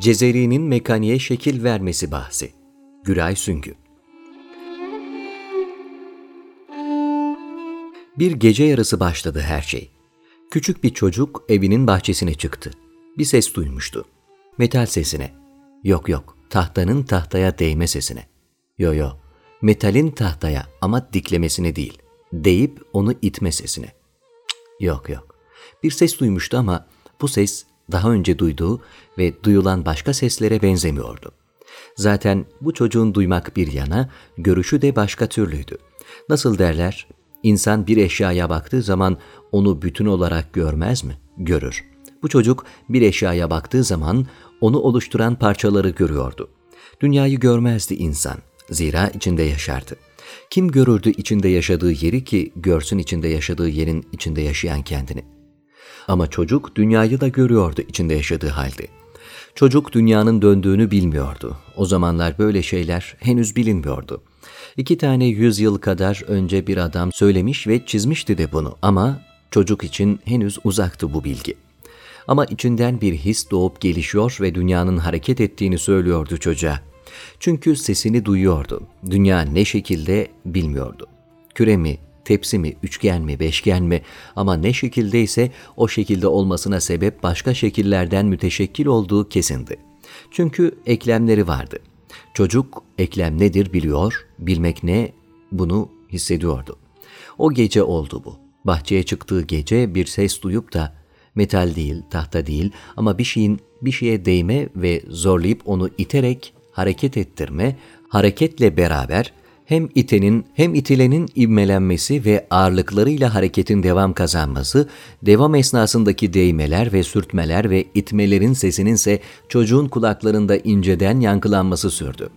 Cezeri'nin mekaniğe şekil vermesi bahsi. Güray Süngü Bir gece yarısı başladı her şey. Küçük bir çocuk evinin bahçesine çıktı. Bir ses duymuştu. Metal sesine. Yok yok, tahtanın tahtaya değme sesine. Yo yo, metalin tahtaya ama diklemesine değil, deyip onu itme sesine. Cık, yok yok. Bir ses duymuştu ama bu ses daha önce duyduğu ve duyulan başka seslere benzemiyordu. Zaten bu çocuğun duymak bir yana, görüşü de başka türlüydü. Nasıl derler, İnsan bir eşyaya baktığı zaman onu bütün olarak görmez mi? Görür. Bu çocuk bir eşyaya baktığı zaman onu oluşturan parçaları görüyordu. Dünyayı görmezdi insan. Zira içinde yaşardı. Kim görürdü içinde yaşadığı yeri ki görsün içinde yaşadığı yerin içinde yaşayan kendini? Ama çocuk dünyayı da görüyordu içinde yaşadığı halde. Çocuk dünyanın döndüğünü bilmiyordu. O zamanlar böyle şeyler henüz bilinmiyordu. İki tane yüzyıl kadar önce bir adam söylemiş ve çizmişti de bunu ama çocuk için henüz uzaktı bu bilgi. Ama içinden bir his doğup gelişiyor ve dünyanın hareket ettiğini söylüyordu çocuğa. Çünkü sesini duyuyordu. Dünya ne şekilde bilmiyordu. Küre mi, tepsi mi, üçgen mi, beşgen mi ama ne şekildeyse o şekilde olmasına sebep başka şekillerden müteşekkil olduğu kesindi. Çünkü eklemleri vardı. Çocuk eklem nedir biliyor, bilmek ne bunu hissediyordu. O gece oldu bu. Bahçeye çıktığı gece bir ses duyup da metal değil, tahta değil ama bir şeyin bir şeye değme ve zorlayıp onu iterek hareket ettirme, hareketle beraber hem itenin hem itilenin ivmelenmesi ve ağırlıklarıyla hareketin devam kazanması, devam esnasındaki değmeler ve sürtmeler ve itmelerin sesinin ise çocuğun kulaklarında inceden yankılanması sürdü.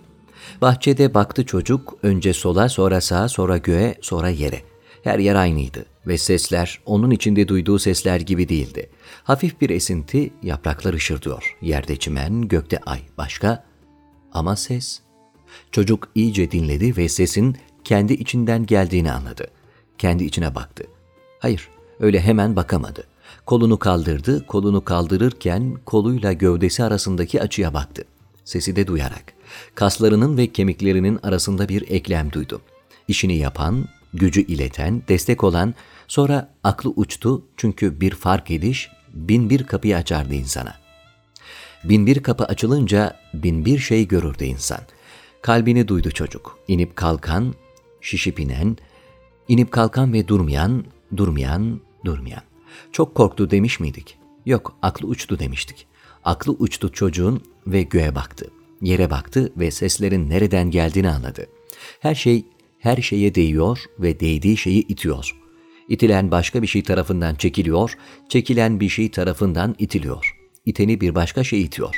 Bahçede baktı çocuk, önce sola, sonra sağa, sonra göğe, sonra yere. Her yer aynıydı ve sesler onun içinde duyduğu sesler gibi değildi. Hafif bir esinti, yapraklar ışırdıyor. Yerde çimen, gökte ay. Başka? Ama ses Çocuk iyice dinledi ve sesin kendi içinden geldiğini anladı. Kendi içine baktı. Hayır, öyle hemen bakamadı. Kolunu kaldırdı, kolunu kaldırırken koluyla gövdesi arasındaki açıya baktı. Sesi de duyarak. Kaslarının ve kemiklerinin arasında bir eklem duydu. İşini yapan, gücü ileten, destek olan, sonra aklı uçtu çünkü bir fark ediş bin bir kapıyı açardı insana. Bin bir kapı açılınca bin bir şey görürdü insan. Kalbini duydu çocuk. İnip kalkan, şişip inen, inip kalkan ve durmayan, durmayan, durmayan. Çok korktu demiş miydik? Yok, aklı uçtu demiştik. Aklı uçtu çocuğun ve göğe baktı. Yere baktı ve seslerin nereden geldiğini anladı. Her şey her şeye değiyor ve değdiği şeyi itiyor. İtilen başka bir şey tarafından çekiliyor, çekilen bir şey tarafından itiliyor. İteni bir başka şey itiyor.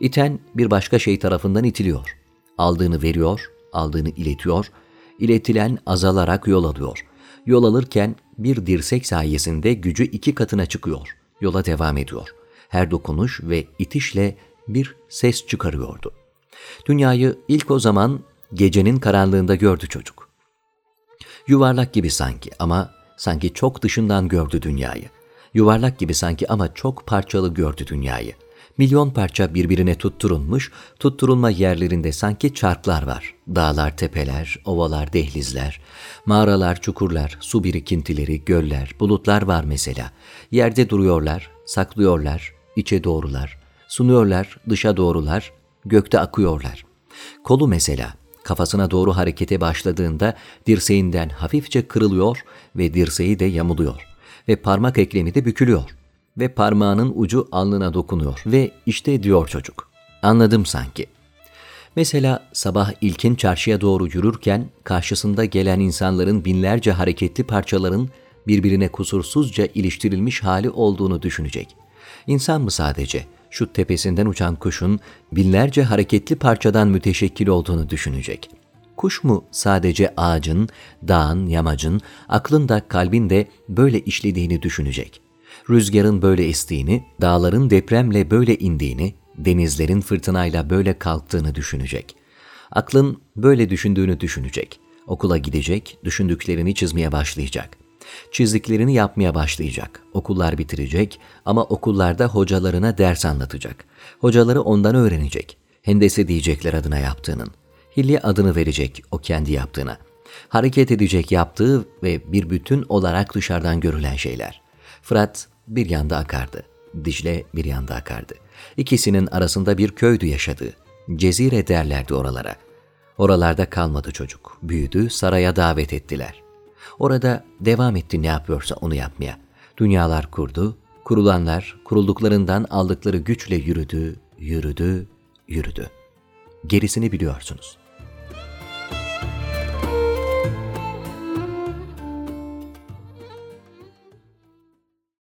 İten bir başka şey tarafından itiliyor aldığını veriyor, aldığını iletiyor, iletilen azalarak yol alıyor. Yol alırken bir dirsek sayesinde gücü iki katına çıkıyor. Yola devam ediyor. Her dokunuş ve itişle bir ses çıkarıyordu. Dünyayı ilk o zaman gecenin karanlığında gördü çocuk. Yuvarlak gibi sanki ama sanki çok dışından gördü dünyayı. Yuvarlak gibi sanki ama çok parçalı gördü dünyayı. Milyon parça birbirine tutturulmuş, tutturulma yerlerinde sanki çarklar var. Dağlar, tepeler, ovalar, dehlizler, mağaralar, çukurlar, su birikintileri, göller, bulutlar var mesela. Yerde duruyorlar, saklıyorlar, içe doğrular, sunuyorlar, dışa doğrular, gökte akıyorlar. Kolu mesela, kafasına doğru harekete başladığında dirseğinden hafifçe kırılıyor ve dirseği de yamuluyor ve parmak eklemi de bükülüyor ve parmağının ucu alnına dokunuyor ve işte diyor çocuk. Anladım sanki. Mesela sabah ilkin çarşıya doğru yürürken karşısında gelen insanların binlerce hareketli parçaların birbirine kusursuzca iliştirilmiş hali olduğunu düşünecek. İnsan mı sadece şu tepesinden uçan kuşun binlerce hareketli parçadan müteşekkil olduğunu düşünecek. Kuş mu sadece ağacın, dağın, yamacın, aklın da kalbin de böyle işlediğini düşünecek rüzgarın böyle estiğini, dağların depremle böyle indiğini, denizlerin fırtınayla böyle kalktığını düşünecek. Aklın böyle düşündüğünü düşünecek. Okula gidecek, düşündüklerini çizmeye başlayacak. Çizdiklerini yapmaya başlayacak. Okullar bitirecek ama okullarda hocalarına ders anlatacak. Hocaları ondan öğrenecek. Hendese diyecekler adına yaptığının. Hilye adını verecek o kendi yaptığına. Hareket edecek yaptığı ve bir bütün olarak dışarıdan görülen şeyler. Fırat bir yanda akardı. Dicle bir yanda akardı. İkisinin arasında bir köydü yaşadığı. Cezire derlerdi oralara. Oralarda kalmadı çocuk. Büyüdü, saraya davet ettiler. Orada devam etti ne yapıyorsa onu yapmaya. Dünyalar kurdu, kurulanlar kurulduklarından aldıkları güçle yürüdü, yürüdü, yürüdü. Gerisini biliyorsunuz.''